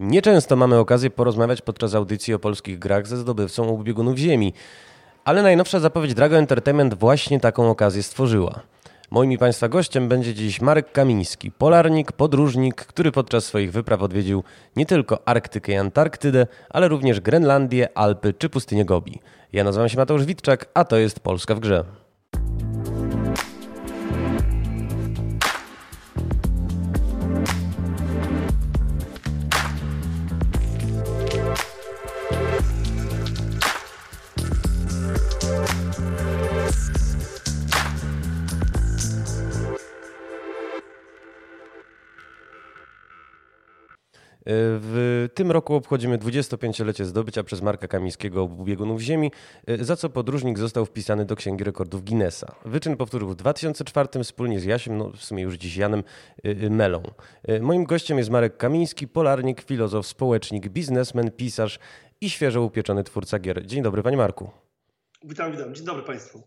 Nieczęsto mamy okazję porozmawiać podczas audycji o polskich grach ze zdobywcą obu biegunów ziemi, ale najnowsza zapowiedź Drago Entertainment właśnie taką okazję stworzyła. Moim i Państwa gościem będzie dziś Marek Kamiński, polarnik, podróżnik, który podczas swoich wypraw odwiedził nie tylko Arktykę i Antarktydę, ale również Grenlandię, Alpy czy pustynię Gobi. Ja nazywam się Mateusz Witczak, a to jest Polska w grze. W tym roku obchodzimy 25-lecie zdobycia przez Marka Kamińskiego obu biegunów Ziemi, za co podróżnik został wpisany do Księgi Rekordów Guinnessa. Wyczyn powtórzył w 2004 wspólnie z Jasiem, no w sumie już dziś Janem y, y, Melą. Moim gościem jest Marek Kamiński, polarnik, filozof, społecznik, biznesmen, pisarz i świeżo upieczony twórca gier. Dzień dobry, panie Marku. Witam, witam. Dzień dobry państwu.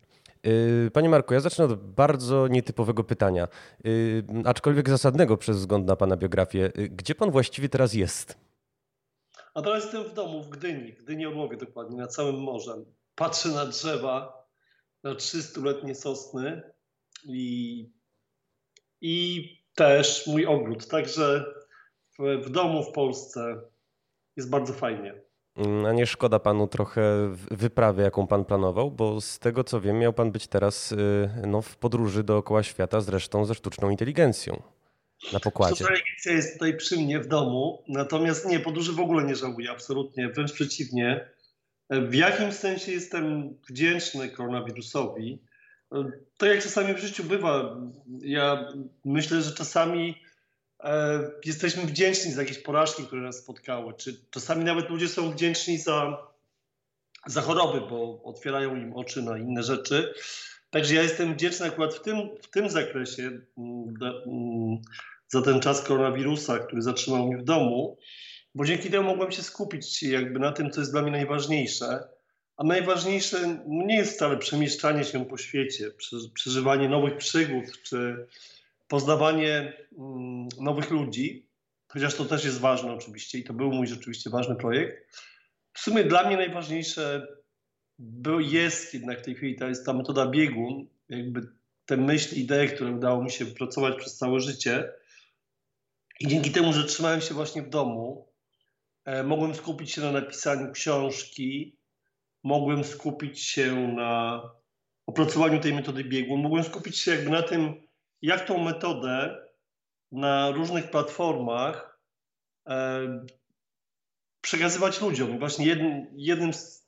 Y, panie Marku, ja zacznę od bardzo nietypowego pytania, y, aczkolwiek zasadnego przez wzgląd na Pana biografię. Y, gdzie Pan właściwie teraz jest? A teraz jestem w domu, w Gdyni, w Gdyni Orłowie dokładnie, nad całym morzem. Patrzę na drzewa, na 300-letnie sosny i, i też mój ogród. Także w, w domu w Polsce jest bardzo fajnie. Mm, a nie szkoda panu trochę wyprawy, jaką pan planował? Bo z tego co wiem, miał pan być teraz y, no, w podróży dookoła świata, zresztą ze sztuczną inteligencją na pokładzie. Sztuczna inteligencja jest tutaj przy mnie w domu, natomiast nie, podróży w ogóle nie żałuję, absolutnie, wręcz przeciwnie. W jakimś sensie jestem wdzięczny koronawirusowi. To jak czasami w życiu bywa, ja myślę, że czasami jesteśmy wdzięczni za jakieś porażki, które nas spotkały. Czy czasami nawet ludzie są wdzięczni za, za choroby, bo otwierają im oczy na inne rzeczy. Także ja jestem wdzięczny akurat w tym, w tym zakresie mm, mm, za ten czas koronawirusa, który zatrzymał mnie w domu, bo dzięki temu mogłem się skupić jakby na tym, co jest dla mnie najważniejsze. A najważniejsze nie jest wcale przemieszczanie się po świecie, przeżywanie nowych przygód, czy poznawanie mm, nowych ludzi, chociaż to też jest ważne oczywiście i to był mój rzeczywiście ważny projekt. W sumie dla mnie najważniejsze był, jest jednak w tej chwili to jest ta metoda biegun, jakby te myśli, idee, które udało mi się pracować przez całe życie. I dzięki temu, że trzymałem się właśnie w domu, e, mogłem skupić się na napisaniu książki, mogłem skupić się na opracowaniu tej metody biegun, mogłem skupić się jakby na tym, jak tą metodę na różnych platformach e, przekazywać ludziom. I właśnie jednym, jednym z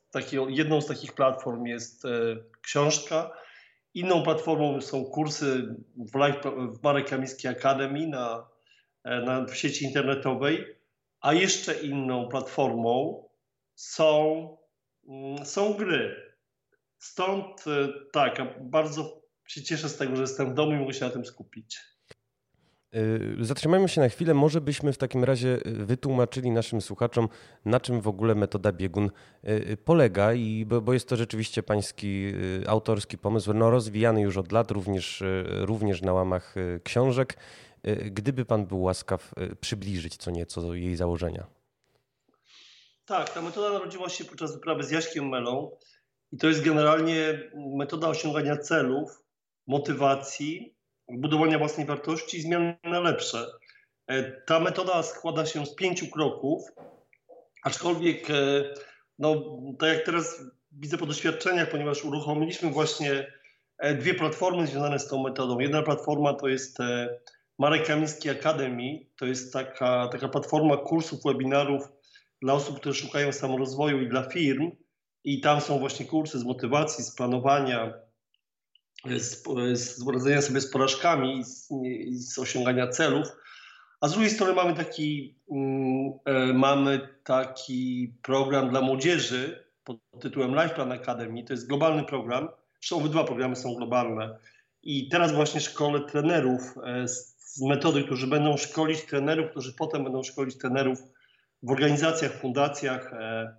jedną z takich platform jest e, książka, inną platformą są kursy w, w Marek Kamiński Academy na, e, na, w sieci internetowej, a jeszcze inną platformą są, mm, są gry. Stąd e, tak, bardzo się cieszę z tego, że jestem w domu i mogę się na tym skupić. Y, zatrzymajmy się na chwilę. Może byśmy w takim razie wytłumaczyli naszym słuchaczom, na czym w ogóle metoda biegun y, polega, i bo, jest to rzeczywiście pański y, autorski pomysł, no rozwijany już od lat, również, również na łamach książek. Gdyby pan był łaskaw przybliżyć co nieco jej założenia. Tak, ta metoda narodziła się podczas wyprawy z Jaśkiem Melą i to jest generalnie metoda osiągania celów motywacji, budowania własnej wartości i zmiany na lepsze. E, ta metoda składa się z pięciu kroków, aczkolwiek, e, no, tak jak teraz widzę po doświadczeniach, ponieważ uruchomiliśmy właśnie e, dwie platformy związane z tą metodą. Jedna platforma to jest Marek Kamiński Academy, to jest taka, taka platforma kursów, webinarów dla osób, które szukają samorozwoju i dla firm. I tam są właśnie kursy z motywacji, z planowania, z, z radzenia sobie z porażkami i z, z, osiągania celów. A z drugiej strony mamy taki, mm, e, mamy taki program dla młodzieży pod tytułem Life Plan Academy. To jest globalny program. Zresztą obydwa programy są globalne. I teraz właśnie szkole trenerów e, z, metody, którzy będą szkolić trenerów, którzy potem będą szkolić trenerów w organizacjach, fundacjach e,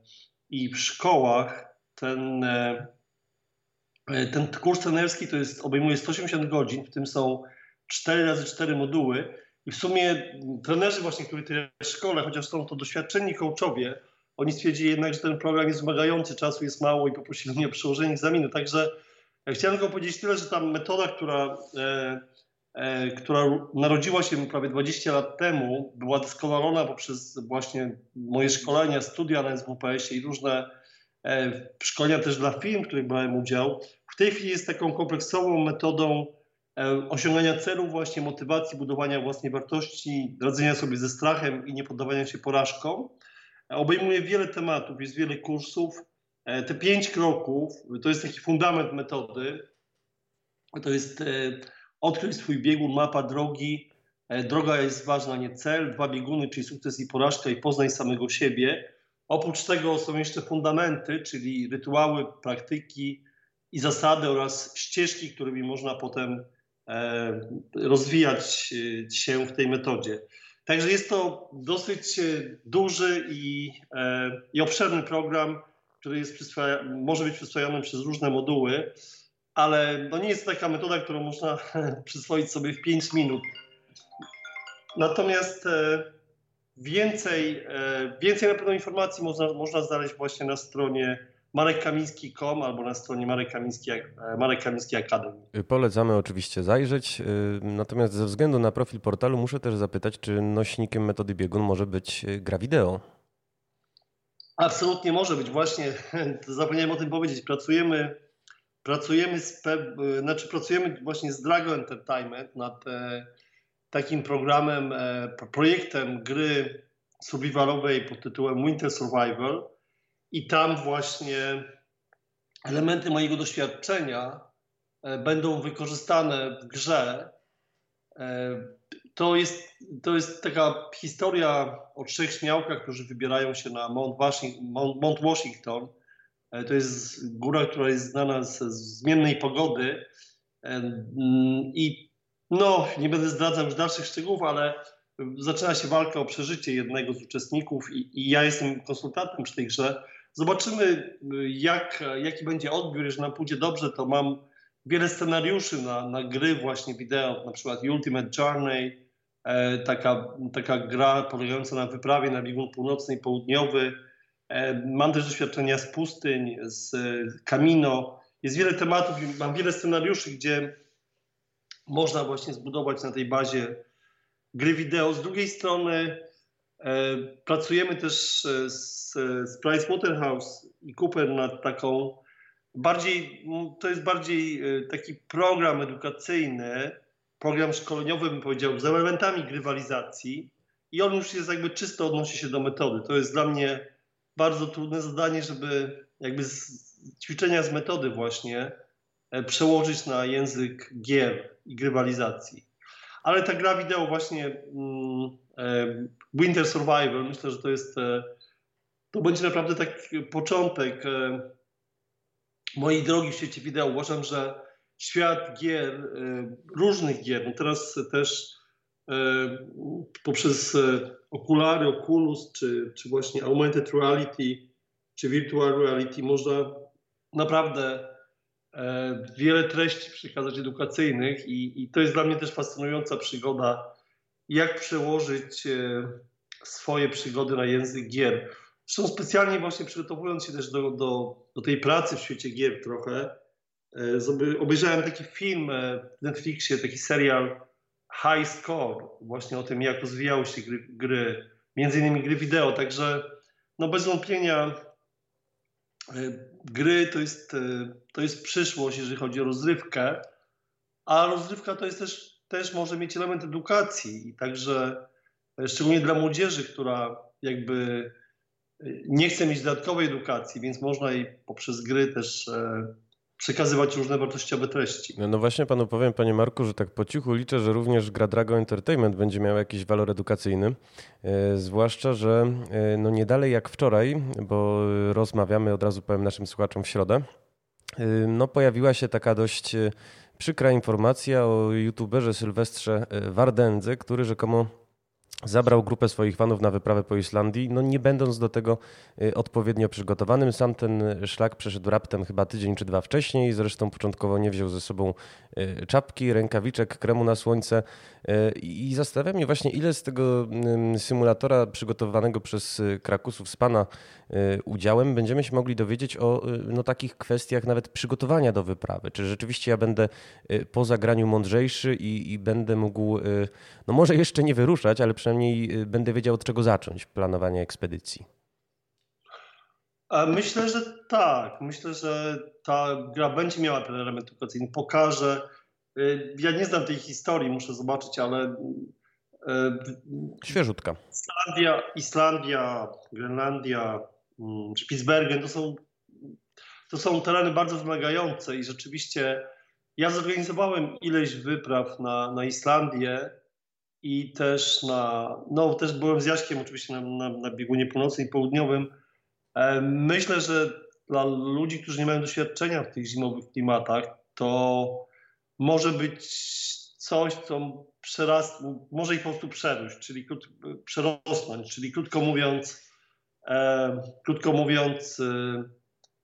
i w szkołach. Ten ten kurs trenerski to jest, obejmuje 180 godzin, w tym są 4 razy 4 moduły. I w sumie trenerzy właśnie, którzy w szkole, chociaż są to doświadczeni coachowie, oni stwierdzili jednak, że ten program jest wymagający, czasu jest mało i poprosili mnie o przełożenie egzaminu. Także chciałem tylko powiedzieć tyle, że ta metoda, która, e, e, która narodziła się prawie 20 lat temu, była doskonalona poprzez właśnie moje szkolenia, studia na SWPS-ie i różne e, szkolenia też dla firm, w których brałem udział. W tej chwili jest taką kompleksową metodą e, osiągania celów, właśnie motywacji, budowania własnej wartości, radzenia sobie ze strachem i nie poddawania się porażkom. Obejmuje wiele tematów, jest wiele kursów. E, te pięć kroków to jest taki fundament metody. To jest e, odkryć swój biegun, mapa drogi. E, droga jest ważna, nie cel. Dwa bieguny, czyli sukces i porażka i poznaj samego siebie. Oprócz tego są jeszcze fundamenty, czyli rytuały, praktyki i zasady oraz ścieżki, którymi można potem rozwijać się w tej metodzie. Także jest to dosyć e, duży i, e, i obszerny program, który jest może być przyswajany przez różne moduły, ale to nie jest taka metoda, którą można przyswoić sobie w 5 minut. Natomiast e, więcej, więcej na pewno informacji można, można znaleźć właśnie na stronie marekkamiński.com albo na stronie Marek Kamiński, Marek Kamiński Academy. Polecamy oczywiście zajrzeć, y, natomiast ze względu na profil portalu muszę też zapytać, czy nośnikiem metody biegun może być gra wideo? Absolutnie może być. Właśnie zapomniałem o tym powiedzieć. Pracujemy, pracujemy, z, znaczy pracujemy właśnie z Drago Entertainment nad e, takim programem, e, projektem gry survivalowej pod tytułem Winter Survival i tam właśnie elementy mojego doświadczenia e, będą wykorzystane w grze. E, to jest, to jest taka historia o trzech śmiałkach, którzy wybierają się na Mount Washington. Mount Washington. To jest góra, która jest znana z zmiennej pogody. I no, nie będę zdradzał już dalszych szczegółów, ale zaczyna się walka o przeżycie jednego z uczestników i, i ja jestem konsultantem przy tej grze. Zobaczymy, jak, jaki będzie odbiór. Jeżeli nam pójdzie dobrze, to mam wiele scenariuszy na, na gry właśnie wideo, na przykład Ultimate Journey, e, taka, taka gra polegająca na wyprawie na biegun północny i południowy. E, mam też doświadczenia z pustyń, z Camino. Jest wiele tematów, mam wiele scenariuszy, gdzie można właśnie zbudować na tej bazie gry wideo. Z drugiej strony E, pracujemy też e, z, z Pricewaterhouse i Cooper nad taką bardziej, to jest bardziej e, taki program edukacyjny, program szkoleniowy bym powiedział, z elementami grywalizacji i on już jest jakby czysto odnosi się do metody. To jest dla mnie bardzo trudne zadanie, żeby jakby z ćwiczenia z metody właśnie przełożyć na język gier i grywalizacji. Ale ta gra wideo właśnie mm, Winter Survival, myślę, że to jest, e, to będzie naprawdę tak początek e, mojej drogi w świecie wideo. Uważam, że świat gier, e, różnych gier, no teraz też poprzez okulary, Oculus, czy, czy właśnie augmented reality, czy virtual reality można naprawdę wiele treści przekazać edukacyjnych i, i to jest dla mnie też fascynująca przygoda jak przełożyć e, swoje przygody na język gier. Zresztą specjalnie właśnie przygotowując się też do, do, do tej pracy w świecie gier trochę, e, obejrzałem taki film e, w Netflixie, taki serial High Score, właśnie o tym, jak rozwijały się gry, gry między innymi gry wideo, także no bez wątpienia gry to jest, to jest przyszłość, jeżeli chodzi o rozrywkę, a rozrywka to jest też też może mieć element edukacji i także e, szczególnie dla młodzieży, która jakby e, nie chce mieć dodatkowej edukacji, więc można jej poprzez gry też e, przekazywać różne wartościowe treści. No, no, właśnie panu powiem, panie Marku, że tak po cichu liczę, że również gra Drago Entertainment będzie miała jakiś walor edukacyjny. E, zwłaszcza, że e, no nie dalej jak wczoraj, bo rozmawiamy, od razu powiem naszym słuchaczom w środę, e, no pojawiła się taka dość Przykra informacja o youtuberze Sylwestrze Wardędze, który rzekomo zabrał grupę swoich fanów na wyprawę po Islandii, no nie będąc do tego y, odpowiednio przygotowanym. Sam ten szlak przeszedł raptem chyba tydzień czy dwa wcześniej, zresztą początkowo nie wziął ze sobą y, czapki, rękawiczek, kremu na słońce y, i zastanawia mnie właśnie ile z tego symulatora przygotowanego przez Krakusów z Pana udziałem będziemy się mogli dowiedzieć o no, takich kwestiach nawet przygotowania do wyprawy. Czy rzeczywiście ja będę po zagraniu mądrzejszy i, i będę mógł, no może jeszcze nie wyruszać, ale przynajmniej przynajmniej y, będę wiedział od czego zacząć planowanie ekspedycji. Myślę, że tak. Myślę, że ta gra będzie miała ten element edukacyjny. Pokaże. Y, ja nie znam tej historii, muszę zobaczyć, ale. Y, Świeżutka. Islandia, Islandia Grenlandia, mm, Spitsbergen to są, to są tereny bardzo wymagające i rzeczywiście ja zorganizowałem ileś wypraw na, na Islandię i też na, no też byłem z Jaśkiem oczywiście na, na, na biegunie północnym i południowym. E, myślę, że dla ludzi, którzy nie mają doświadczenia w tych zimowych klimatach, to może być coś, co przerast, może ich po prostu przerósł, czyli krót, przerosnąć, czyli krótko mówiąc, e, krótko mówiąc, e,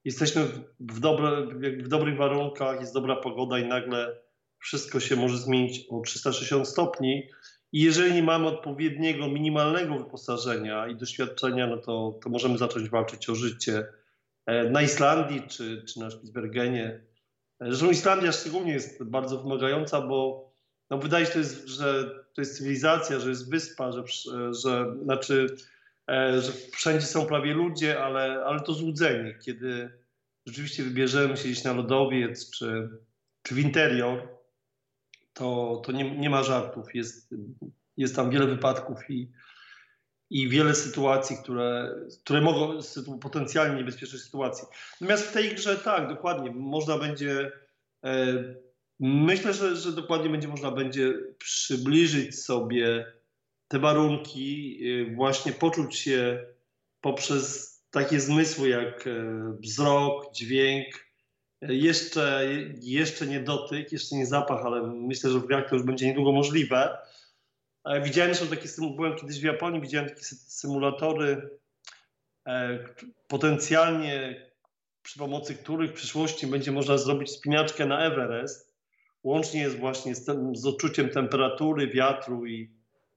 jesteśmy w, w, dobre, w dobrych warunkach, jest dobra pogoda i nagle wszystko się może zmienić o 360 stopni i jeżeli nie mamy odpowiedniego, minimalnego wyposażenia i doświadczenia, no to, to możemy zacząć walczyć o życie e, na Islandii czy, czy na Spitsbergenie. Zresztą Islandia szczególnie jest bardzo wymagająca, bo no wydaje się, że to jest cywilizacja, że jest wyspa, że, że, znaczy, e, że wszędzie są prawie ludzie, ale, ale to złudzenie, kiedy rzeczywiście wybierzemy się gdzieś na lodowiec czy, czy w interior, to, to nie, nie ma żartów. Jest, jest tam wiele wypadków i, i wiele sytuacji, które, które mogą, potencjalnie niebezpiecznych sytuacji. Natomiast w tej grze tak, dokładnie, można będzie, e, myślę, że, że dokładnie będzie można będzie przybliżyć sobie te warunki, e, właśnie poczuć się poprzez takie zmysły jak e, wzrok, dźwięk, jeszcze, jeszcze nie dotyk, jeszcze nie zapach, ale myślę, że w grach to już będzie niedługo możliwe. Widziałem że takie, byłem kiedyś w Japonii, widziałem takie symulatory, e, potencjalnie przy pomocy których w przyszłości będzie można zrobić spinaczkę na Everest. Łącznie jest właśnie z, tym, z odczuciem temperatury, wiatru i,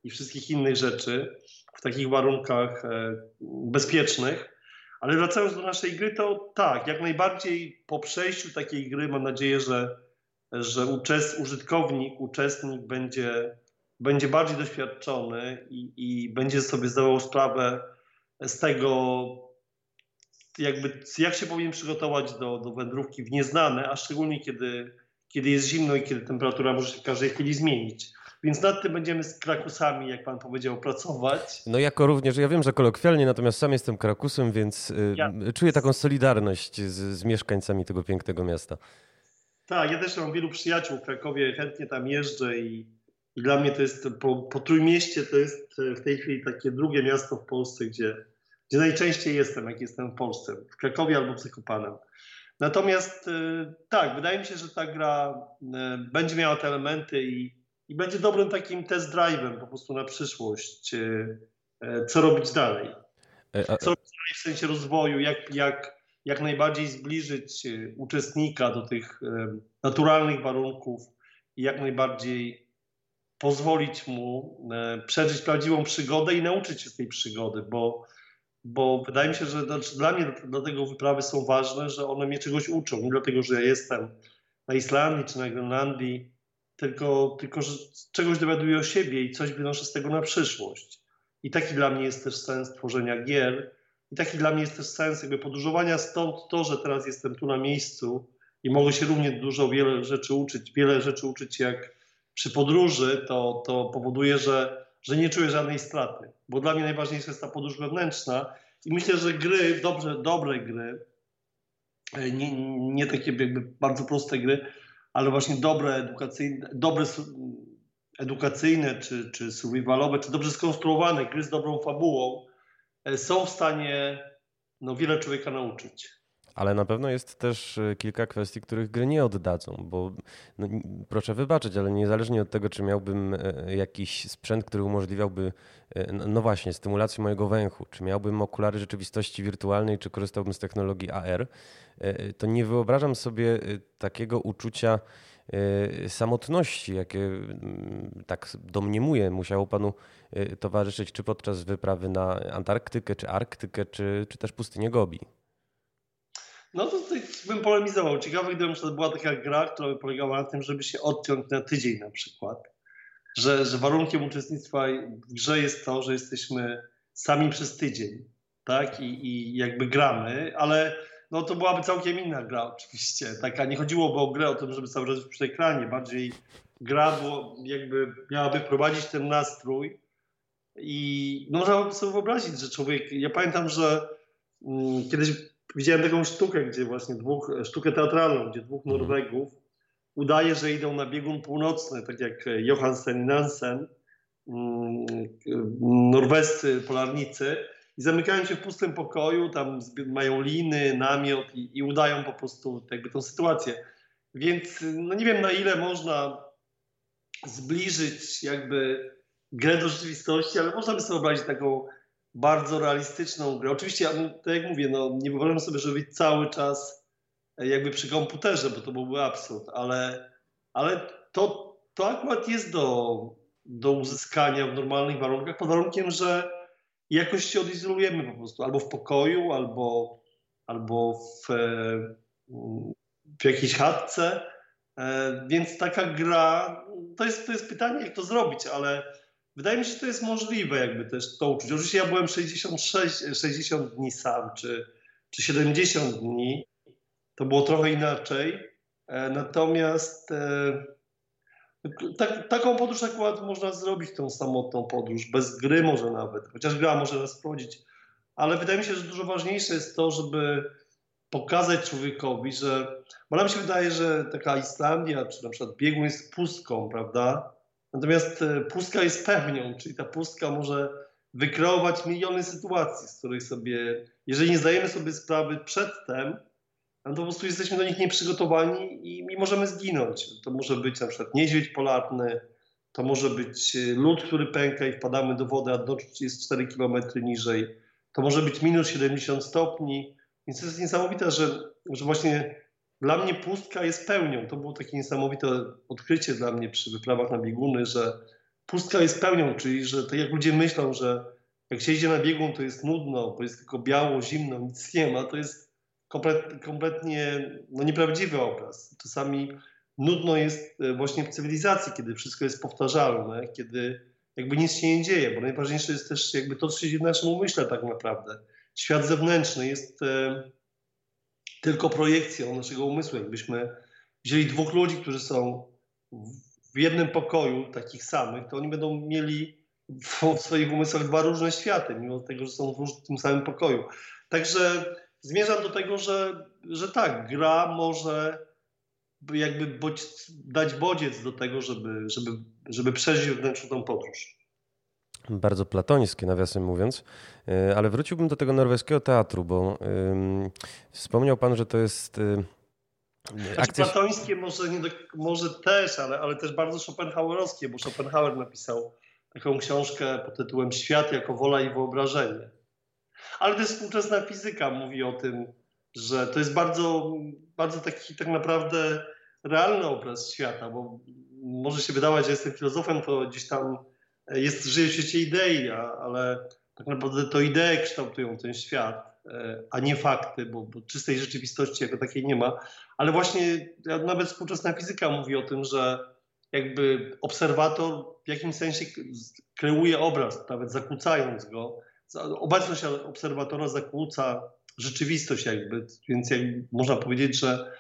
i wszystkich innych rzeczy w takich warunkach e, bezpiecznych. Ale wracając do naszej gry, to tak, jak najbardziej po przejściu takiej gry mam nadzieję, że, że uczest, użytkownik, uczestnik będzie, będzie bardziej doświadczony i, i będzie sobie zdawał sprawę z tego, jakby, jak się powinien przygotować do, do wędrówki w nieznane, a szczególnie kiedy, kiedy jest zimno i kiedy temperatura może się w każdej chwili zmienić. Więc nad tym będziemy z Krakusami, jak pan powiedział, pracować. No jako również, ja wiem, że kolokwialnie, natomiast sam jestem Krakusem, więc y, ja. czuję taką solidarność z, z mieszkańcami tego pięknego miasta. Tak, ja też mam wielu przyjaciół w Krakowie, chętnie tam jeżdżę i, i dla mnie to jest, po, po Trójmieście to jest w tej chwili takie drugie miasto w Polsce, gdzie, gdzie najczęściej jestem, jak jestem w Polsce, w Krakowie albo w Zakopanem. Natomiast y, tak, wydaje mi się, że ta gra y, będzie miała te elementy i, i będzie dobrym takim test drive'em po prostu na przyszłość, e, e, co robić dalej. E, co robić dalej w sensie rozwoju, jak, jak, jak najbardziej zbliżyć uczestnika do tych naturalnych warunków i jak najbardziej pozwolić mu przeżyć prawdziwą przygodę i nauczyć się z tej przygody, bo, bo wydaje mi się, że znaczy dla mnie dlatego wyprawy są ważne, że one mnie czegoś uczą. Nie dlatego, że ja jestem na Islandii czy na Grenlandii, tylko, tylko że czegoś dowiaduję o siebie i coś wynoszę z tego na przyszłość. I taki dla mnie jest też sens tworzenia gier. I taki dla mnie jest też sens jakby podróżowania stąd to, że teraz jestem tu na miejscu i mogę się równie dużo, wiele rzeczy uczyć, wiele rzeczy uczyć jak przy podróży, to, to powoduje, że, że nie czuję żadnej straty. Bo dla mnie najważniejsza jest ta podróż wewnętrzna i myślę, że gry, dobrze, dobre gry, e, nie, nie takie jakby bardzo proste gry, ale właśnie dobre edukacyjne, dobre edukacyjne czy, czy survivalowe, czy dobrze skonstruowane gry z dobrą fabułą e, są w stanie no, wiele człowieka nauczyć. Ale na pewno jest też e, kilka kwestii, których gry nie oddadzą, bo no, proszę wybaczyć, ale niezależnie od tego, czy miałbym e, jakiś sprzęt, który umożliwiałby, no, no właśnie, stymulację mojego węchu, czy miałbym okulary rzeczywistości wirtualnej, czy korzystałbym z technologii AR, to nie wyobrażam sobie takiego uczucia samotności, jakie mm, tak domniemuję musiało panu towarzyszyć, czy podczas wyprawy na Antarktykę, czy Arktykę, czy, czy też pustynię Gobi. No to tutaj bym polemizował. Ciekawe, gdyby to była taka gra, która by polegała na tym, żeby się odciąć na tydzień na przykład. Że, że warunkiem uczestnictwa w grze jest to, że jesteśmy sami przez tydzień, tak? I, i jakby gramy, ale no to byłaby całkiem inna gra oczywiście. Taka nie chodziłoby o grę o tym, żeby cały czas przy ekranie. Bardziej gra było, jakby miałaby prowadzić ten nastrój i można by sobie wyobrazić, że człowiek... Ja pamiętam, że mm, kiedyś widziałem taką sztukę, gdzie właśnie dwóch, sztukę teatralną, gdzie dwóch mhm. Norwegów udaje, że idą na biegun północny, tak jak Johansen i Nansen, mm, norwescy polarnicy i zamykają się w pustym pokoju, tam mają liny, namiot i, i udają po prostu jakby tą sytuację. Więc no nie wiem na ile można zbliżyć jakby grę do rzeczywistości, ale można by sobie wyobrazić taką bardzo realistyczną grę. Oczywiście, tak jak mówię, no, nie wyobrażam sobie, żeby być cały czas e, jakby przy komputerze, bo to byłby absurd, ale, ale to, to akurat jest do, do uzyskania w normalnych warunkach, pod warunkiem, że jakoś się odizolujemy po prostu, albo w pokoju, albo, albo w, e, w jakiejś chatce. E, więc taka gra, to jest, to jest pytanie, jak to zrobić, ale Wydaje mi się, że to jest możliwe, jakby też to uczuć. Oczywiście ja byłem 66, 60 dni sam, czy, czy 70 dni. To było trochę inaczej. E, natomiast e, tak, taką podróż akurat można zrobić, tą samotną podróż, bez gry może nawet, chociaż gra może nas wchodzić. Ale wydaje mi się, że dużo ważniejsze jest to, żeby pokazać człowiekowi, że. Bo nam się wydaje, że taka Islandia, czy na przykład biegun jest pustką, prawda? Natomiast e, pustka jest pełnią, czyli ta pustka może wykreować miliony sytuacji, z których sobie, jeżeli nie zdajemy sobie sprawy przedtem, no to po prostu jesteśmy do nich nieprzygotowani i, i możemy zginąć. To może być na przykład niedźwiedź polarny, to może być e, lód, który pęka i wpadamy do wody, a dno jest 4 km niżej. To może być minus 70 stopni. Więc to jest niesamowite, że, że właśnie dla mnie pustka jest pełnią. To było takie niesamowite odkrycie dla mnie przy wyprawach na bieguny, że pustka jest pełnią, czyli że tak jak ludzie myślą, że jak się idzie na biegun, to jest nudno, bo jest tylko biało, zimno, nic nie ma, to jest komplet, kompletnie no, nieprawdziwy obraz. Czasami nudno jest e, właśnie w cywilizacji, kiedy wszystko jest powtarzalne, kiedy jakby nic się nie dzieje, bo najważniejsze jest też jakby to, co się dzieje w naszym umyśle tak naprawdę. Świat zewnętrzny jest e, tylko projekcją naszego umysłu. Jakbyśmy wzięli dwóch ludzi, którzy są w jednym pokoju, takich samych, to oni będą mieli w swoich umysłach dwa różne światy, mimo tego, że są w tym samym pokoju. Także zmierzam do tego, że, że tak, gra może jakby dać bodziec do tego, żeby, żeby, żeby przeżyć wewnętrzną tą podróż bardzo platońskie, nawiasem mówiąc, e, ale wróciłbym do tego norweskiego teatru, bo wspomniał Pan, że to jest. Yy, akcja... Platońskie może, nie do, może też, ale, ale też bardzo Schopenhauerowskie, bo Schopenhauer napisał taką książkę pod tytułem Świat jako wola i wyobrażenie. Ale też współczesna fizyka mówi o tym, że to jest bardzo, bardzo taki tak naprawdę realny obraz świata, bo może się wydawać, że jestem filozofem, to gdzieś tam jest, żyje w świecie idei, ale tak naprawdę to idee kształtują ten świat, e, a nie fakty, bo, bo czystej rzeczywistości jako takiej nie ma. Ale właśnie nawet współczesna fizyka mówi o tym, że jakby obserwator w jakimś sensie kreuje obraz, nawet zakłócając go. Obecność obserwatora zakłóca rzeczywistość jakby, więc jakby można powiedzieć, że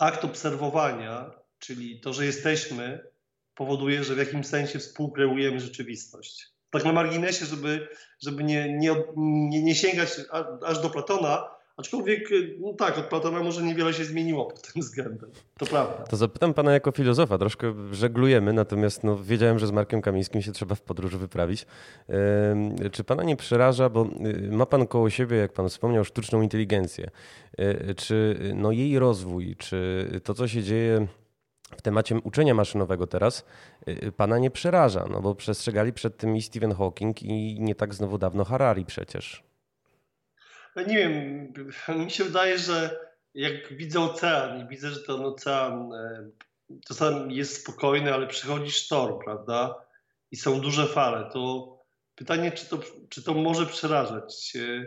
akt obserwowania, czyli to, że jesteśmy, powoduje, że w jakimś sensie współkreujemy rzeczywistość. Tak na marginesie, żeby, żeby nie, nie, nie, nie sięgać aż do Platona, Aczkolwiek, no tak, od Platona może niewiele się zmieniło pod tym względem. To prawda. To zapytam pana jako filozofa, troszkę żeglujemy, natomiast no, wiedziałem, że z Markiem Kamińskim się trzeba w podróż wyprawić. Czy pana nie przeraża, bo y, ma pan koło siebie, jak pan wspomniał, sztuczną inteligencję. Y, czy no, jej rozwój, czy to, co się dzieje w temacie uczenia maszynowego teraz y, pana nie przeraża, no bo przestrzegali przed tym i Stephen Hawking i nie tak znowu dawno Harari przecież. Nie wiem, mi się wydaje, że jak widzę ocean i widzę, że ten ocean e, czasami jest spokojny, ale przychodzi sztorm, prawda? I są duże fale, to pytanie, czy to, czy to może przerażać? E,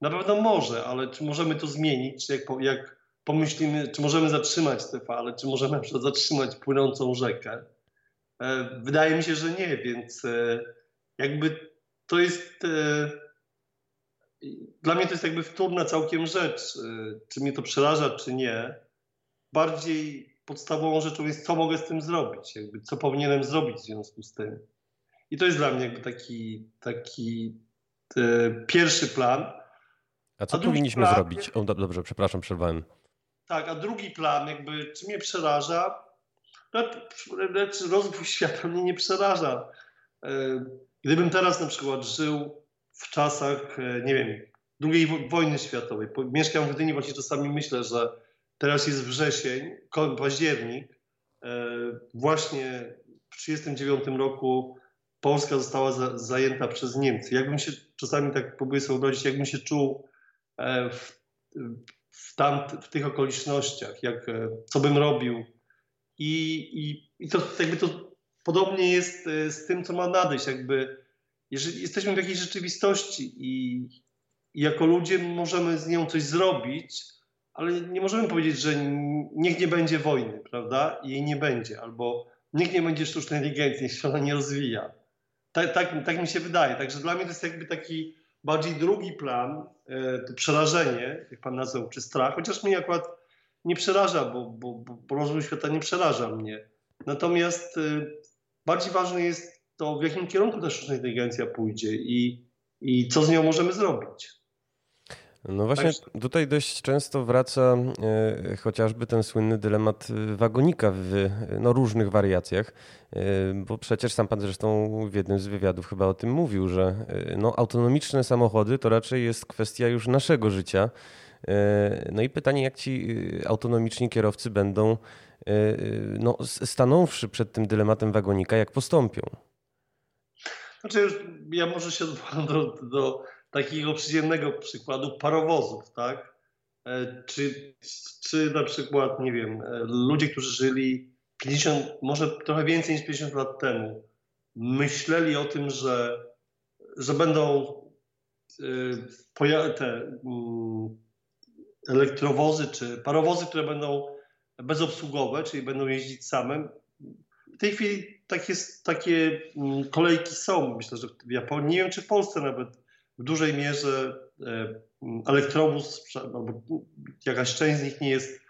na pewno może, ale czy możemy to zmienić? Czy jak, jak pomyślimy, czy możemy zatrzymać te fale, czy możemy na przykład zatrzymać płynącą rzekę? E, wydaje mi się, że nie, więc jakby to jest dla mnie to jest jakby wtórna całkiem rzecz, czy mnie to przeraża, czy nie. Bardziej podstawową rzeczą jest, co mogę z tym zrobić, jakby co powinienem zrobić w związku z tym. I to jest dla mnie jakby taki, taki e, pierwszy plan. A co a powinniśmy plan, zrobić? O, dobrze, przepraszam, przerwałem. Tak, a drugi plan, jakby, czy mnie przeraża? Lecz rozwój świata mnie nie przeraża. E, gdybym teraz na przykład żył w czasach, e, nie wiem, II wojny światowej. Mieszkam w Gdyni, właśnie czasami myślę, że teraz jest wrzesień, październik. E, właśnie w 1939 roku Polska została za, zajęta przez Niemcy. Jakbym się czasami tak próbuję sobie wyobrazić, jakbym się czuł w, w, tam, w tych okolicznościach, jak, co bym robił. I, i, i to jakby to podobnie jest z tym, co ma nadejść. Jakby jeżeli jesteśmy w jakiejś rzeczywistości i, i jako ludzie możemy z nią coś zrobić, ale nie możemy powiedzieć, że niech nie będzie wojny, prawda? Jej nie będzie, albo niech nie będzie sztucznej inteligencji, się ona nie rozwija. Tak, tak, tak mi się wydaje. Także dla mnie to jest jakby taki bardziej drugi plan, e, to przerażenie, jak pan nazwał, czy strach, chociaż mnie akurat nie przeraża, bo, bo, bo rozwój świata nie przeraża mnie. Natomiast e, bardziej ważny jest to w jakim kierunku ta sztuczna inteligencja pójdzie i, i co z nią możemy zrobić. No właśnie tutaj dość często wraca e, chociażby ten słynny dylemat e, wagonika w no, różnych wariacjach, e, bo przecież sam pan zresztą w jednym z wywiadów chyba o tym mówił, że no, autonomiczne samochody to raczej jest kwestia już naszego życia. No i pytanie, jak ci autonomiczni kierowcy będą, no, stanąwszy przed tym dylematem wagonika, jak postąpią? Znaczy już, ja może się odwołam do, do takiego przyziemnego przykładu parowozów, tak? E, czy, czy na przykład, nie wiem, e, ludzie, którzy żyli 50, może trochę więcej niż 50 lat temu, myśleli o tym, że, że będą e, te mm, elektrowozy czy parowozy, które będą bezobsługowe, czyli będą jeździć samym. W tej chwili takie, takie mm, kolejki są, myślę, że w Japonii, nie wiem czy w Polsce nawet w dużej mierze elektrobus albo jakaś część z nich nie jest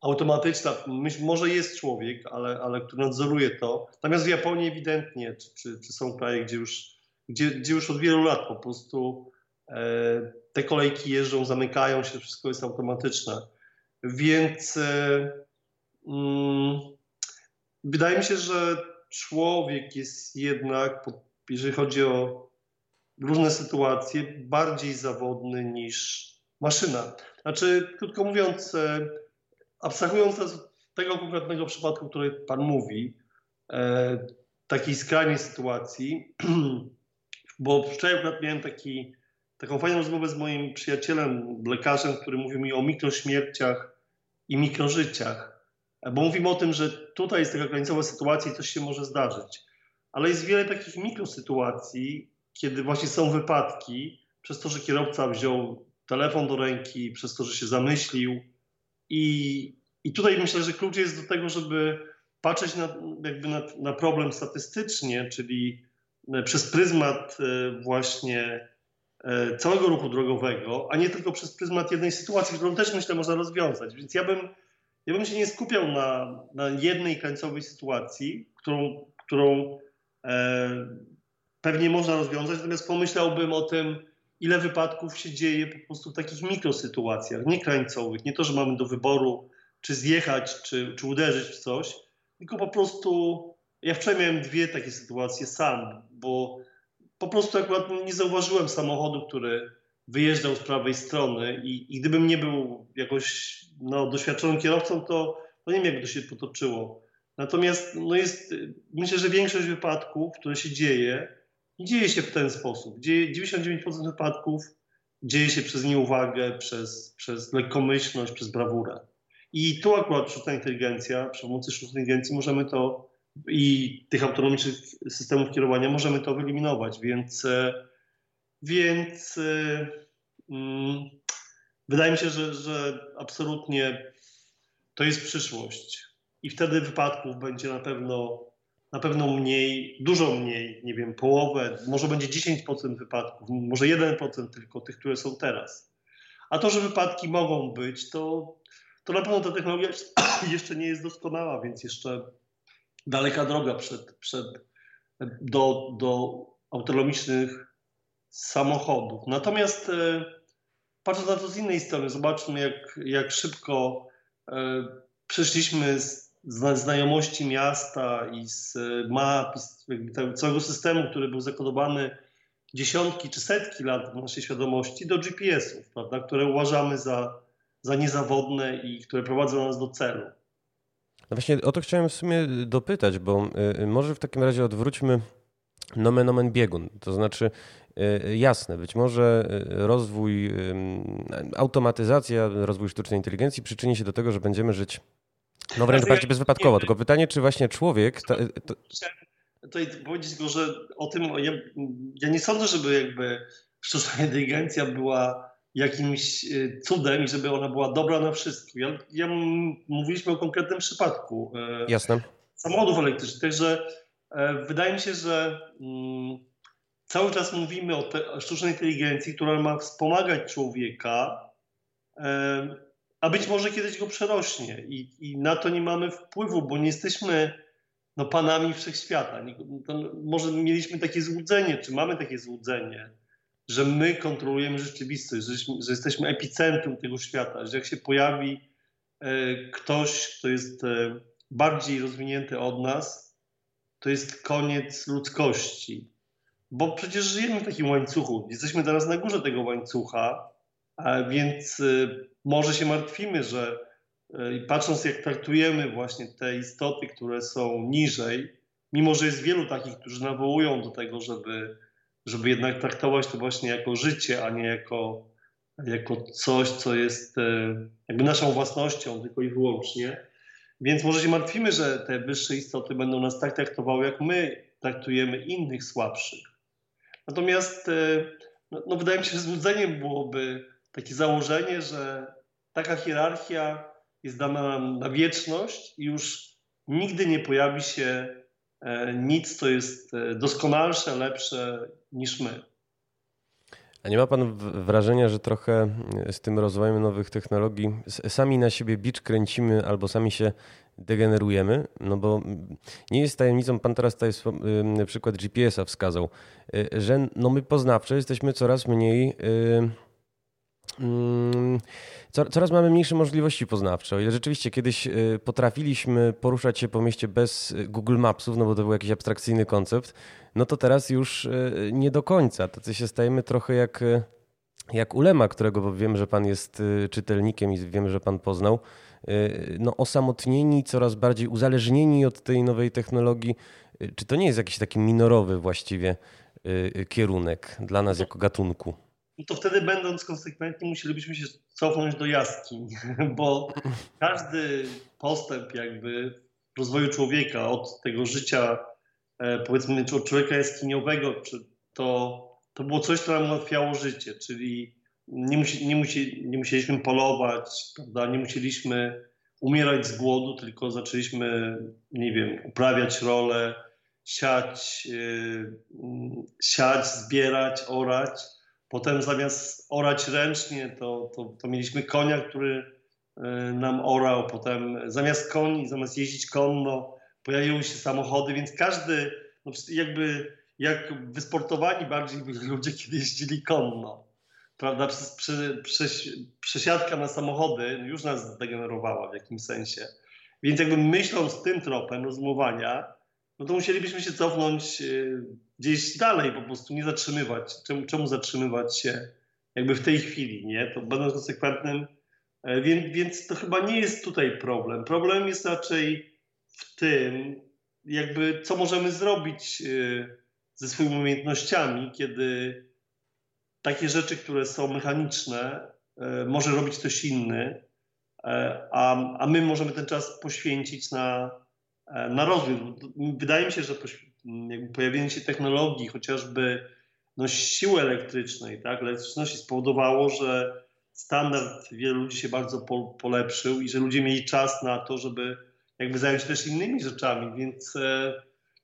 automatyczna. Myśl, może jest człowiek, ale, ale który nadzoruje to. Natomiast w Japonii ewidentnie, czy, czy, czy są kraje, gdzie już, gdzie, gdzie już od wielu lat po prostu e, te kolejki jeżdżą, zamykają się, wszystko jest automatyczne. Więc e, mm, wydaje mi się, że człowiek jest jednak, jeżeli chodzi o różne sytuacje, bardziej zawodny niż maszyna. Znaczy, krótko mówiąc, e, abstrahując od tego konkretnego przypadku, o którym Pan mówi, e, takiej skrajnej sytuacji, bo wczoraj akurat miałem taki, taką fajną rozmowę z moim przyjacielem, lekarzem, który mówił mi o mikrośmierciach i mikrożyciach. Bo mówimy o tym, że tutaj jest taka końcowa sytuacja i coś się może zdarzyć. Ale jest wiele takich mikrosytuacji, kiedy właśnie są wypadki, przez to, że kierowca wziął telefon do ręki, przez to, że się zamyślił. I, i tutaj myślę, że klucz jest do tego, żeby patrzeć na, jakby na, na problem statystycznie, czyli e, przez pryzmat e, właśnie e, całego ruchu drogowego, a nie tylko przez pryzmat jednej sytuacji, którą też myślę można rozwiązać. Więc ja bym ja bym się nie skupiał na, na jednej końcowej sytuacji, którą, którą e, pewnie można rozwiązać, natomiast pomyślałbym o tym, ile wypadków się dzieje po prostu w takich mikrosytuacjach, nie krańcowych. Nie to, że mamy do wyboru, czy zjechać, czy, czy uderzyć w coś, tylko po prostu ja wczoraj miałem dwie takie sytuacje sam, bo po prostu akurat nie zauważyłem samochodu, który wyjeżdżał z prawej strony i, i gdybym nie był jakoś no, doświadczonym kierowcą, to, to nie wiem, jakby to się potoczyło. Natomiast no jest, myślę, że większość wypadków, które się dzieje, dzieje się w ten sposób. Dzieje, 99% wypadków dzieje się przez nieuwagę, przez, przez lekkomyślność, przez brawurę. I tu akurat sztuczna inteligencja, przy pomocy sztucznej inteligencji możemy to i tych autonomicznych systemów kierowania możemy to wyeliminować, więc, e, więc e, mm, wydaje mi się, że, że absolutnie to jest przyszłość i wtedy wypadków będzie na pewno na pewno mniej, dużo mniej, nie wiem, połowę, może będzie 10% wypadków, może 1% tylko tych, które są teraz. A to, że wypadki mogą być, to, to na pewno ta technologia jeszcze nie jest doskonała, więc jeszcze daleka droga przed, przed, do, do autonomicznych samochodów. Natomiast e, patrząc na to z innej strony, zobaczmy, jak, jak szybko e, przeszliśmy z znajomości miasta i z map, z całego systemu, który był zakodowany dziesiątki czy setki lat w naszej świadomości, do GPS-ów, prawda, które uważamy za, za niezawodne i które prowadzą nas do celu. No właśnie o to chciałem w sumie dopytać, bo y, może w takim razie odwróćmy nomen omen biegun. To znaczy, y, jasne, być może y, rozwój, automatyzacja, rozwój sztucznej inteligencji przyczyni się do tego, że będziemy żyć no wręcz bardziej bezwypadkowo. Tylko pytanie, czy właśnie człowiek... To, to... Tutaj powiedzieć go, że o tym, ja, ja nie sądzę, żeby jakby sztuczna inteligencja była jakimś e, cudem i żeby ona była dobra na wszystko. Ja, ja mówiliśmy o konkretnym przypadku. E, Jasne. Samochodów elektrycznych. Także e, wydaje mi się, że mm, cały czas mówimy o, te, o sztucznej inteligencji, która ma wspomagać człowieka, a być może kiedyś go przerośnie i, i na to nie mamy wpływu, bo nie jesteśmy no, panami wszechświata. Może mieliśmy takie złudzenie, czy mamy takie złudzenie, że my kontrolujemy rzeczywistość, że, że jesteśmy epicentrum tego świata, że jak się pojawi e, ktoś, kto jest e, bardziej rozwinięty od nas, to jest koniec ludzkości. Bo przecież żyjemy w takim łańcuchu. Jesteśmy teraz na górze tego łańcucha, więc e, może się martwimy, że patrząc jak traktujemy właśnie te istoty, które są niżej, mimo że jest wielu takich, którzy nawołują do tego, żeby żeby jednak traktować to właśnie jako życie, a nie jako, jako coś, co jest e, jakby naszą własnością tylko i wyłącznie. Więc może się martwimy, że te wyższe istoty będą nas tak traktowały, jak my traktujemy innych słabszych. Natomiast no, no wydaje mi się, że złudzeniem byłoby takie założenie, że taka hierarchia jest dana nam na wieczność i już nigdy nie pojawi się E, nic, co jest e, doskonalsze, lepsze niż my. A nie ma pan wrażenia, że trochę z tym rozwojem nowych technologii sami na siebie bicz kręcimy albo sami się degenerujemy? No bo nie jest tajemnicą, pan teraz tutaj przykład GPS-a wskazał, e, że no my poznawcze jesteśmy coraz mniej Mm, coraz mamy mniejsze możliwości poznawcze. O ile rzeczywiście kiedyś y, potrafiliśmy poruszać się po mieście bez y, Google Mapsów, no bo to był jakiś abstrakcyjny koncept, no to teraz już y, nie do końca. Tacy się stajemy trochę jak, jak ulema, którego wiem, że pan jest czytelnikiem i wiem, że pan poznał. No, osamotnieni, coraz bardziej uzależnieni od tej nowej technologii. Czy to nie jest jakiś taki minorowy właściwie kierunek dla nas jako gatunku? No to wtedy będąc konsekwentni musielibyśmy się cofnąć do jaskiń, bo każdy postęp jakby rozwoju człowieka od tego życia e, powiedzmy od człowieka jaskiniowego, to, to było coś, co nam ułatwiało życie, czyli nie, musi, nie, musi, nie musieliśmy polować, prawda? nie musieliśmy umierać z głodu, tylko zaczęliśmy, nie wiem, uprawiać rolę, siać, yy, siać, zbierać, orać Potem zamiast orać ręcznie, to, to, to mieliśmy konia, który e, nam orał. Potem zamiast koni, zamiast jeździć konno, pojawiły się samochody, więc każdy, no jakby jak wysportowani bardziej byli ludzie, kiedy jeździli konno. prawda, przesiadka na samochody już nas zdegenerowała w jakimś sensie. Więc jakby myśląc tym tropem rozumowania, no to musielibyśmy się cofnąć y, gdzieś dalej, po prostu nie zatrzymywać. Czemu, czemu zatrzymywać się jakby w tej chwili, nie? To będąc konsekwentnym, e, więc, więc to chyba nie jest tutaj problem. Problem jest raczej w tym, jakby co możemy zrobić y, ze swoimi umiejętnościami, kiedy takie rzeczy, które są mechaniczne, e, może robić ktoś inny, e, a, a my możemy ten czas poświęcić na, na rozwój. Wydaje mi się, że pojawienie się technologii, chociażby no, siły elektrycznej, tak, elektryczności spowodowało, że standard wielu ludzi się bardzo po, polepszył i że ludzie mieli czas na to, żeby jakby zająć się też innymi rzeczami, więc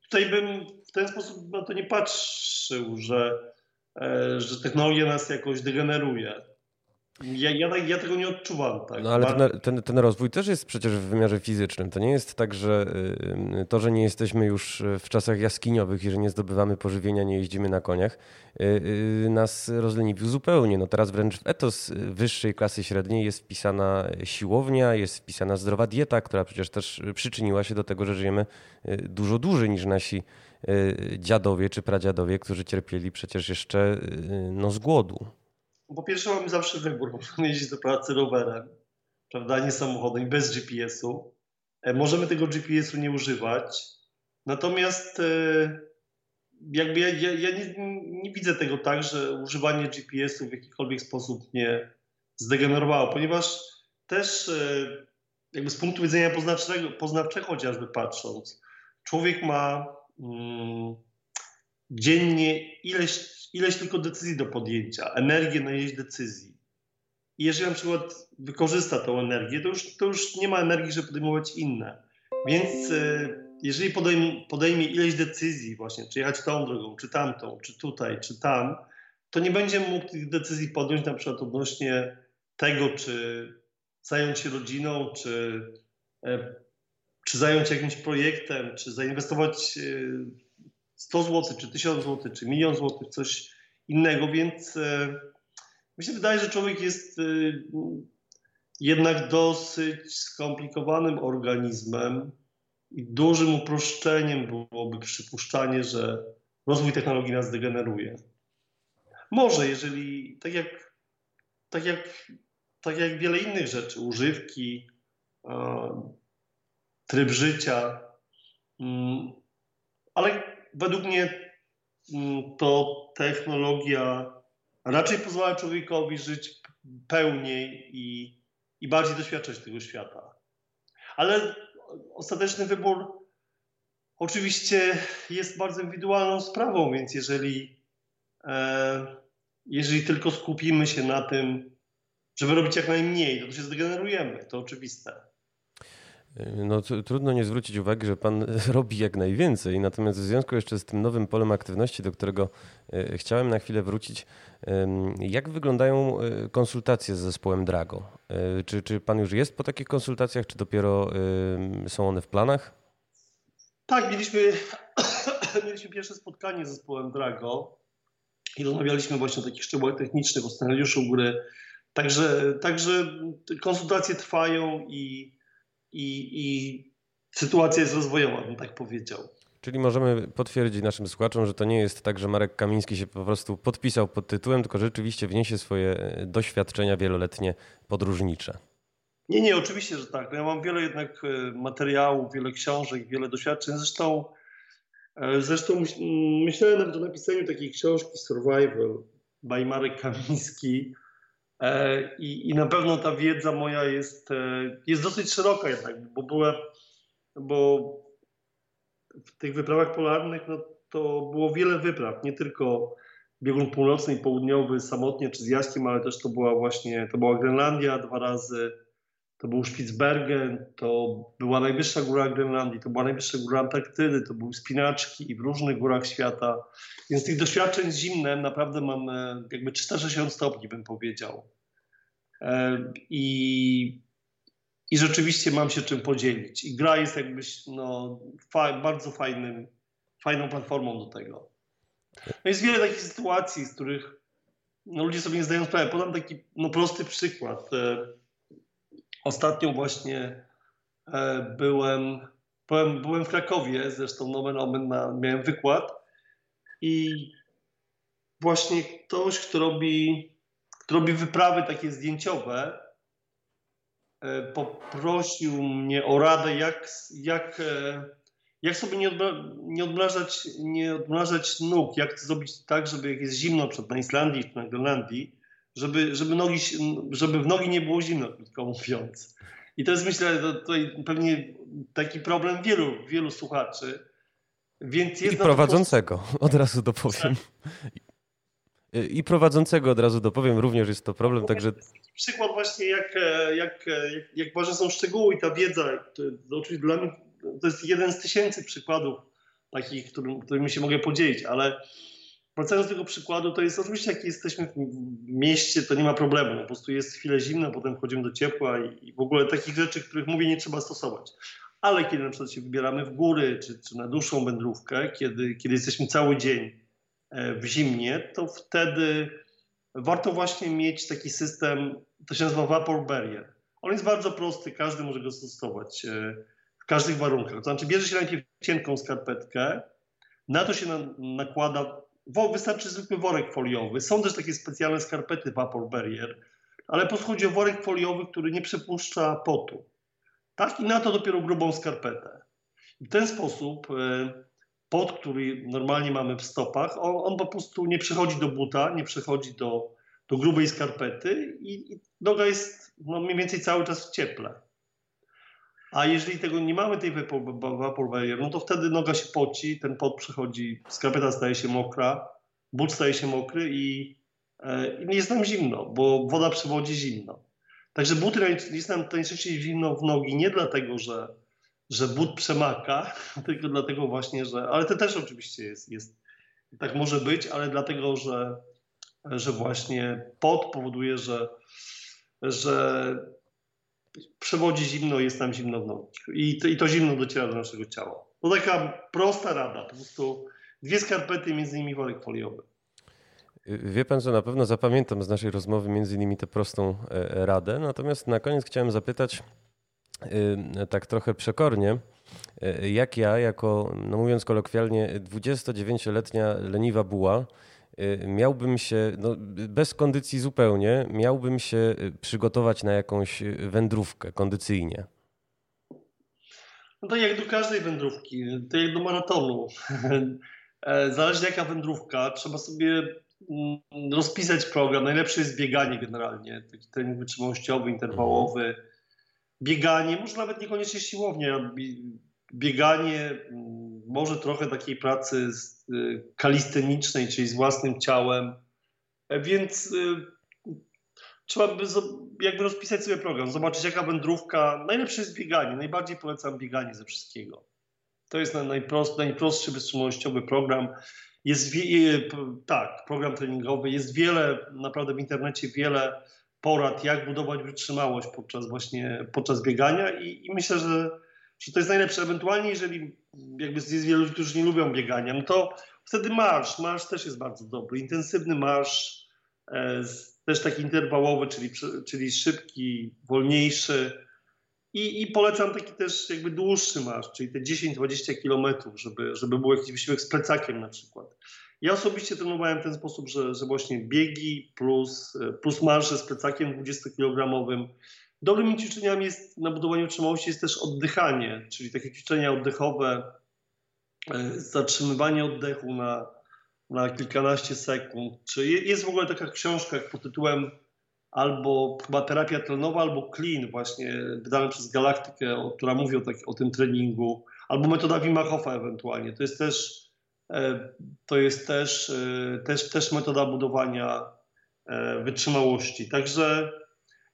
tutaj bym w ten sposób na to nie patrzył, że E, że technologia nas jakoś degeneruje. Ja, ja, ja, tego nie odczuwam. Tak. No ale ten, ten, ten, rozwój też jest przecież w wymiarze fizycznym. To nie jest tak, że y, to, że nie jesteśmy już w czasach jaskiniowych i że nie zdobywamy pożywienia, nie jeździmy na koniach, y, y, nas rozleniwił zupełnie. No teraz wręcz w etos wyższej klasy średniej jest wpisana siłownia, jest wpisana zdrowa dieta, która przecież też przyczyniła się do tego, że żyjemy dużo dłużej niż nasi Y, dziadowie czy pradziadowie, którzy cierpieli przecież jeszcze y, no, z głodu? Po pierwsze mamy zawsze wybór, możemy jeździć do pracy rowerem, prawda, nie samochodem, bez GPS-u. E, możemy tego GPS-u nie używać, natomiast e, jakby ja, ja, ja nie, nie, widzę tego tak, że używanie GPS-u w jakikolwiek sposób mnie zdegenerowało, ponieważ też e, jakby z punktu widzenia poznawczego, poznawczego chociażby patrząc, człowiek ma Mm, dziennie ileś, ileś tylko decyzji do podjęcia, energię na ileś decyzji. I jeżeli na przykład wykorzysta tą energię, to już, to już nie ma energii, żeby podejmować inne. Więc e, jeżeli podejmie, podejmie ileś decyzji właśnie, czy jechać tą drogą, czy tamtą, czy tutaj, czy tam, to nie będzie mógł tych decyzji podjąć na przykład odnośnie tego, czy zająć się rodziną, czy e, czy zająć się jakimś projektem, czy zainwestować 100 zł, czy 1000 zł, czy milion złotych, coś innego, więc e, mi się wydaje, że człowiek jest e, jednak dosyć skomplikowanym organizmem i dużym uproszczeniem byłoby przypuszczanie, że rozwój technologii nas degeneruje. Może, jeżeli tak jak, tak jak, tak jak wiele innych rzeczy, używki, tryb życia. Mm, ale według mnie mm, to technologia raczej pozwala człowiekowi żyć pełniej i, i bardziej doświadczać tego świata. Ale ostateczny wybór oczywiście jest bardzo indywidualną sprawą, więc jeżeli, e, jeżeli tylko skupimy się na tym, żeby robić jak najmniej, to, się zdegenerujemy, to oczywiste. No, trudno nie zwrócić uwagi, że pan robi jak najwięcej. Natomiast w związku jeszcze z tym nowym polem aktywności, do którego e, chciałem na chwilę wrócić, jak wyglądają e, konsultacje z zespołem Drago? E, czy, czy pan już jest po takich konsultacjach, czy dopiero są one w planach? Tak, mieliśmy, mieliśmy pierwsze spotkanie z zespołem Drago i rozmawialiśmy właśnie o takich szczegółach technicznych, o scenariuszu gry. Także, także konsultacje trwają i i, i sytuacja jest rozwojowa, bym tak powiedział. Czyli możemy potwierdzić naszym słuchaczom, że to nie jest tak, że Marek Kamiński się po prostu podpisał pod tytułem, tylko rzeczywiście wniesie swoje doświadczenia wieloletnie podróżnicze. Nie, nie, oczywiście, że tak. No ja mam wiele jednak e, materiałów, wiele książek, wiele doświadczeń. Zresztą, e, zresztą myślałem nawet o napisaniu takiej książki Survival by Marek Kamiński, I, I na pewno ta wiedza moja jest, e, jest dosyć szeroka jednak, bo była, bo w tych wyprawach polarnych no, to było wiele wypraw, nie tylko biegun północny i południowy samotnie czy z Jaśkiem, ale też to była właśnie, to była Grenlandia dwa razy, to był Spitsbergen, to była najwyższa góra Grenlandii, to była najwyższa góra Antarktydy, to były spinaczki i w różnych górach świata. Więc tych doświadczeń z zimnem naprawdę mam e, jakby 360 stopni, bym powiedział. E, I, i rzeczywiście mam się czym podzielić. I gra jest jakbyś no, fa bardzo fajnym, fajną platformą do tego. No jest wiele takich sytuacji, z których no, ludzie sobie nie zdają sprawy. Podam taki no, prosty przykład. E, ostatnio właśnie e, byłem, byłem, byłem w Krakowie, zresztą nomen omen na, miałem wykład i właśnie ktoś, kto robi, kto robi wyprawy takie zdjęciowe, e, poprosił mnie o radę, jak, jak jak sobie nie, odmra nie, odmrażać, nie odmrażać nóg, jak zrobić tak, żeby jak jest zimno przed na Islandii czy na Grenlandii, żeby, żeby, nogi, żeby w nogi nie było zimno, krótko mówiąc. I to jest myślę tutaj pewnie taki problem wielu, wielu słuchaczy. Więc jest I prowadzącego, od razu dopowiem. I prowadzącego od razu dopowiem, również jest to problem, także... Przykład właśnie jak, jak, jak, jak ważne są szczegóły i ta wiedza, to, to oczywiście dla mnie to jest jeden z tysięcy przykładów takich, którym, którymi się mogę podzielić, ale wracając do tego przykładu, to jest oczywiście, jak jesteśmy w mieście, to nie ma problemu. Po prostu jest chwilę zimno, potem wchodzimy do ciepła i, i w ogóle takich rzeczy, których mówię, nie trzeba stosować. Ale kiedy na przykład się wybieramy w góry, czy, czy na dłuższą wędrówkę, kiedy, kiedy jesteśmy cały dzień e, w zimnie, to wtedy warto właśnie mieć taki system, to się nazywa vapor barrier. On jest bardzo prosty, każdy może go stosować. E, w każdych warunkach. To znaczy bierze się najpierw cienką skarpetkę, na to się na, nakłada, wystarczy zwykły worek foliowy. Są też takie specjalne skarpety Vapor Barrier, ale chodzi o worek foliowy, który nie przepuszcza potu. Tak? I na to dopiero grubą skarpetę. w ten sposób e, pot, który normalnie mamy w stopach, on, on, po prostu nie przechodzi do buta, nie przechodzi do, do grubej skarpety i, i noga jest no, mniej więcej cały czas w cieple. A jeżeli tego nie mamy, tej vapor no to wtedy noga się poci, ten pot przechodzi, skarpeta staje się mokra, but staje się mokry i, e, i jest nam zimno, bo woda przewodzi zimno. Także buty jest nam najczęściej zimno w nogi nie dlatego, że, że but przemaka, tylko dlatego właśnie, że, ale to też oczywiście jest, jest tak może być, ale dlatego, że, że właśnie pot powoduje, że, że przewodzi zimno, jest tam zimno w nogi. I to, I to zimno dociera do naszego ciała. To taka prosta rada, po prostu dwie skarpety, między innymi worek foliowy. Wie pan, że na pewno zapamiętam z naszej rozmowy między innymi tę prostą e, radę. Natomiast na koniec chciałem zapytać e, tak trochę przekornie, e, jak ja, jako, no mówiąc kolokwialnie, 29-letnia leniwa buła, miałbym się, no, bez kondycji zupełnie, miałbym się y, przygotować na jakąś y, wędrówkę kondycyjnie? No to jak do każdej wędrówki, to jak do maratonu. E, zależy jaka wędrówka, trzeba sobie mm, rozpisać program. Najlepsze jest bieganie generalnie, taki trening wytrzymałościowy, interwałowy. Bieganie, może nawet niekoniecznie siłownia, bieganie, mm, może trochę takiej pracy y, kalistenicznej, czyli z własnym ciałem, e, więc y, trzeba by jakby rozpisać sobie program, zobaczyć jaka wędrówka, najlepsze jest bieganie, najbardziej polecam bieganie ze wszystkiego. To jest najprost, najprostszy wytrzymałościowy program. Jest tak, program treningowy. Jest wiele, naprawdę w internecie wiele porad, jak budować wytrzymałość podczas właśnie podczas biegania i, i myślę, że że to jest najlepsze. Ewentualnie, jeżeli jakby jest wielu ludzi, którzy nie lubią biegania, no to wtedy marsz. Marsz też jest bardzo dobry. Intensywny marsz, e, też taki interwałowy, czyli, czyli szybki, wolniejszy. I, I, polecam taki też jakby dłuższy marsz, czyli te 10-20 kilometrów, żeby, żeby był jakiś wysiłek z plecakiem na przykład. Ja osobiście trenowałem w ten sposób, że, że właśnie biegi plus, plus marsze z plecakiem 20-kilogramowym Dobrymi ćwiczeniami jest na budowaniu wytrzymałości jest też oddychanie, czyli takie ćwiczenia oddechowe, e, zatrzymywanie oddechu na, na kilkanaście sekund. Czy jest w ogóle taka książka pod tytułem albo chyba terapia tlenowa, albo clean właśnie wydana przez Galaktykę, która mówi o, tak, o tym treningu, albo metoda Wima Hofa ewentualnie. To jest też, e, to jest też, e, też, też metoda budowania wytrzymałości. Także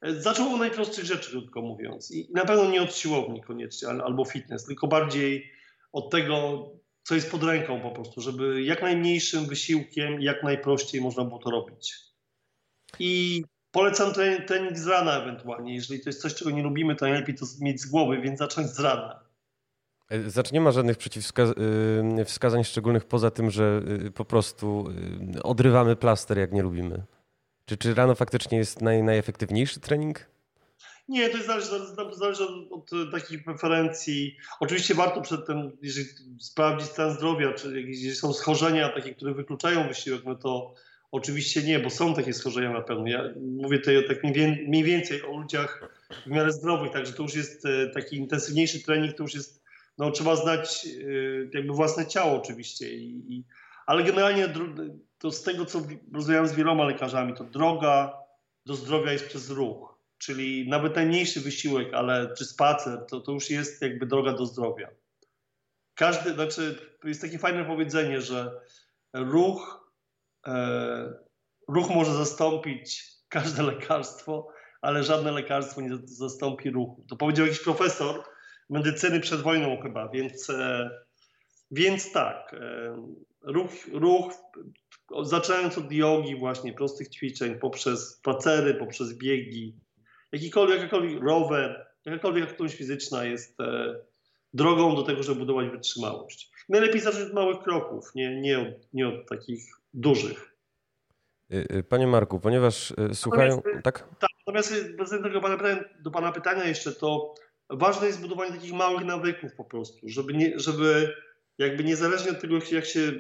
Zaczął od najprostszych rzeczy, krótko mówiąc. I na pewno nie od siłowni koniecznie, albo fitness, tylko bardziej od tego, co jest pod ręką po prostu, żeby jak najmniejszym wysiłkiem, jak najprościej można było to robić. I polecam trening z rana ewentualnie. Jeżeli to jest coś, czego nie lubimy, to najlepiej to mieć z głowy, więc zacząć z rana. E, znaczy nie ma żadnych przeciwwskazań y, szczególnych poza tym, że y, po prostu odrywamy plaster, jak nie lubimy. Czy, czy rano faktycznie jest naj, najefektywniejszy trening? Nie, to zależy, zależy od, od, takich preferencji. Oczywiście warto przed tym, jeżeli sprawdzić stan zdrowia, czy jeżeli są schorzenia takie, które wykluczają wysiłek, no to oczywiście nie, bo są takie schorzenia na pewno. Ja mówię tutaj tak mniej więcej o ludziach w miarę zdrowych, także to już jest e, taki intensywniejszy trening, to już jest, no trzeba znać e, jakby własne ciało oczywiście. I, i, ale generalnie to z tego, co rozmawiałem z wieloma lekarzami, to droga do zdrowia jest przez ruch. Czyli nawet najmniejszy wysiłek, ale czy spacer, to, to już jest jakby droga do zdrowia. Każdy, znaczy, jest takie fajne powiedzenie, że ruch, e, ruch może zastąpić każde lekarstwo, ale żadne lekarstwo nie zastąpi ruchu. To powiedział jakiś profesor medycyny przed wojną chyba, więc, e, więc tak, e, ruch, ruch, zaczynając od jogi właśnie, prostych ćwiczeń, poprzez spacery, poprzez biegi, jakikolwiek, jakakolwiek rower, jakakolwiek aktywność fizyczna jest e, drogą do tego, żeby budować wytrzymałość. Najlepiej zacząć od małych kroków, nie, nie, od, nie od takich dużych. Y, y, panie Marku, ponieważ y, słuchają. Natomiast, tak? tak? Natomiast do pana, do pana pytania jeszcze, to ważne jest budowanie takich małych nawyków po prostu, żeby, nie, żeby jakby niezależnie od tego, jak się,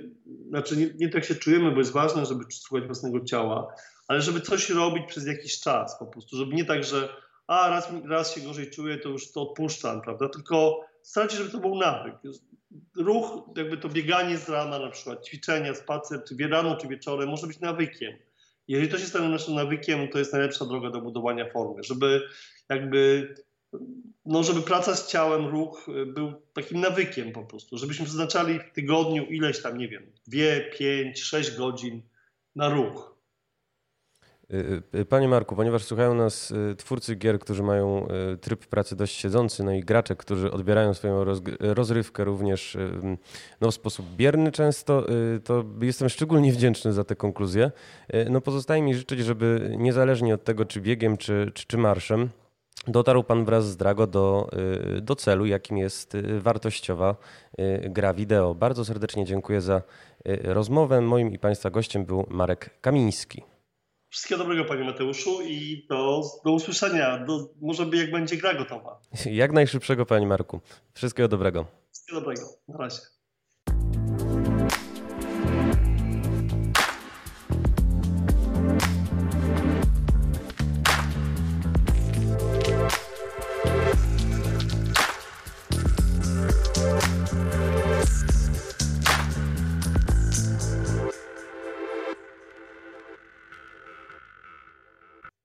znaczy nie, nie się czujemy, bo jest ważne, żeby słuchać własnego ciała, ale żeby coś robić przez jakiś czas po prostu, żeby nie tak, że a raz, raz się gorzej czuję, to już to odpuszczam, prawda, tylko starać się, żeby to był nawyk. Ruch, jakby to bieganie z rana na przykład, ćwiczenia, spacer, czy rano, czy wieczorem, może być nawykiem. Jeżeli to się stanie naszym nawykiem, to jest najlepsza droga do budowania formy, żeby jakby no, żeby praca z ciałem, ruch był takim nawykiem po prostu, żebyśmy przeznaczali w tygodniu ileś tam, nie wiem, dwie, pięć, sześć godzin na ruch. Y, y, panie Marku, ponieważ słuchają nas y, twórcy gier, którzy mają tryb pracy dość siedzący, no i gracze, którzy odbierają swoją rozrywkę również no, w sposób bierny często, to jestem szczególnie wdzięczny za tę konkluzję. No pozostaje mi życzyć, żeby niezależnie od tego, czy biegiem, czy, czy, czy marszem, dotarł Pan wraz z Drago do, do celu, jakim jest wartościowa gra wideo. Bardzo serdecznie dziękuję za rozmowę. Moim i Państwa gościem był Marek Kamiński. Wszystkiego dobrego, panie Mateuszu, i do, do usłyszenia. Do, może jak będzie gra gotowa. Jak najszybszego, panie Marku. Wszystkiego dobrego. Wszystkiego dobrego. Na razie.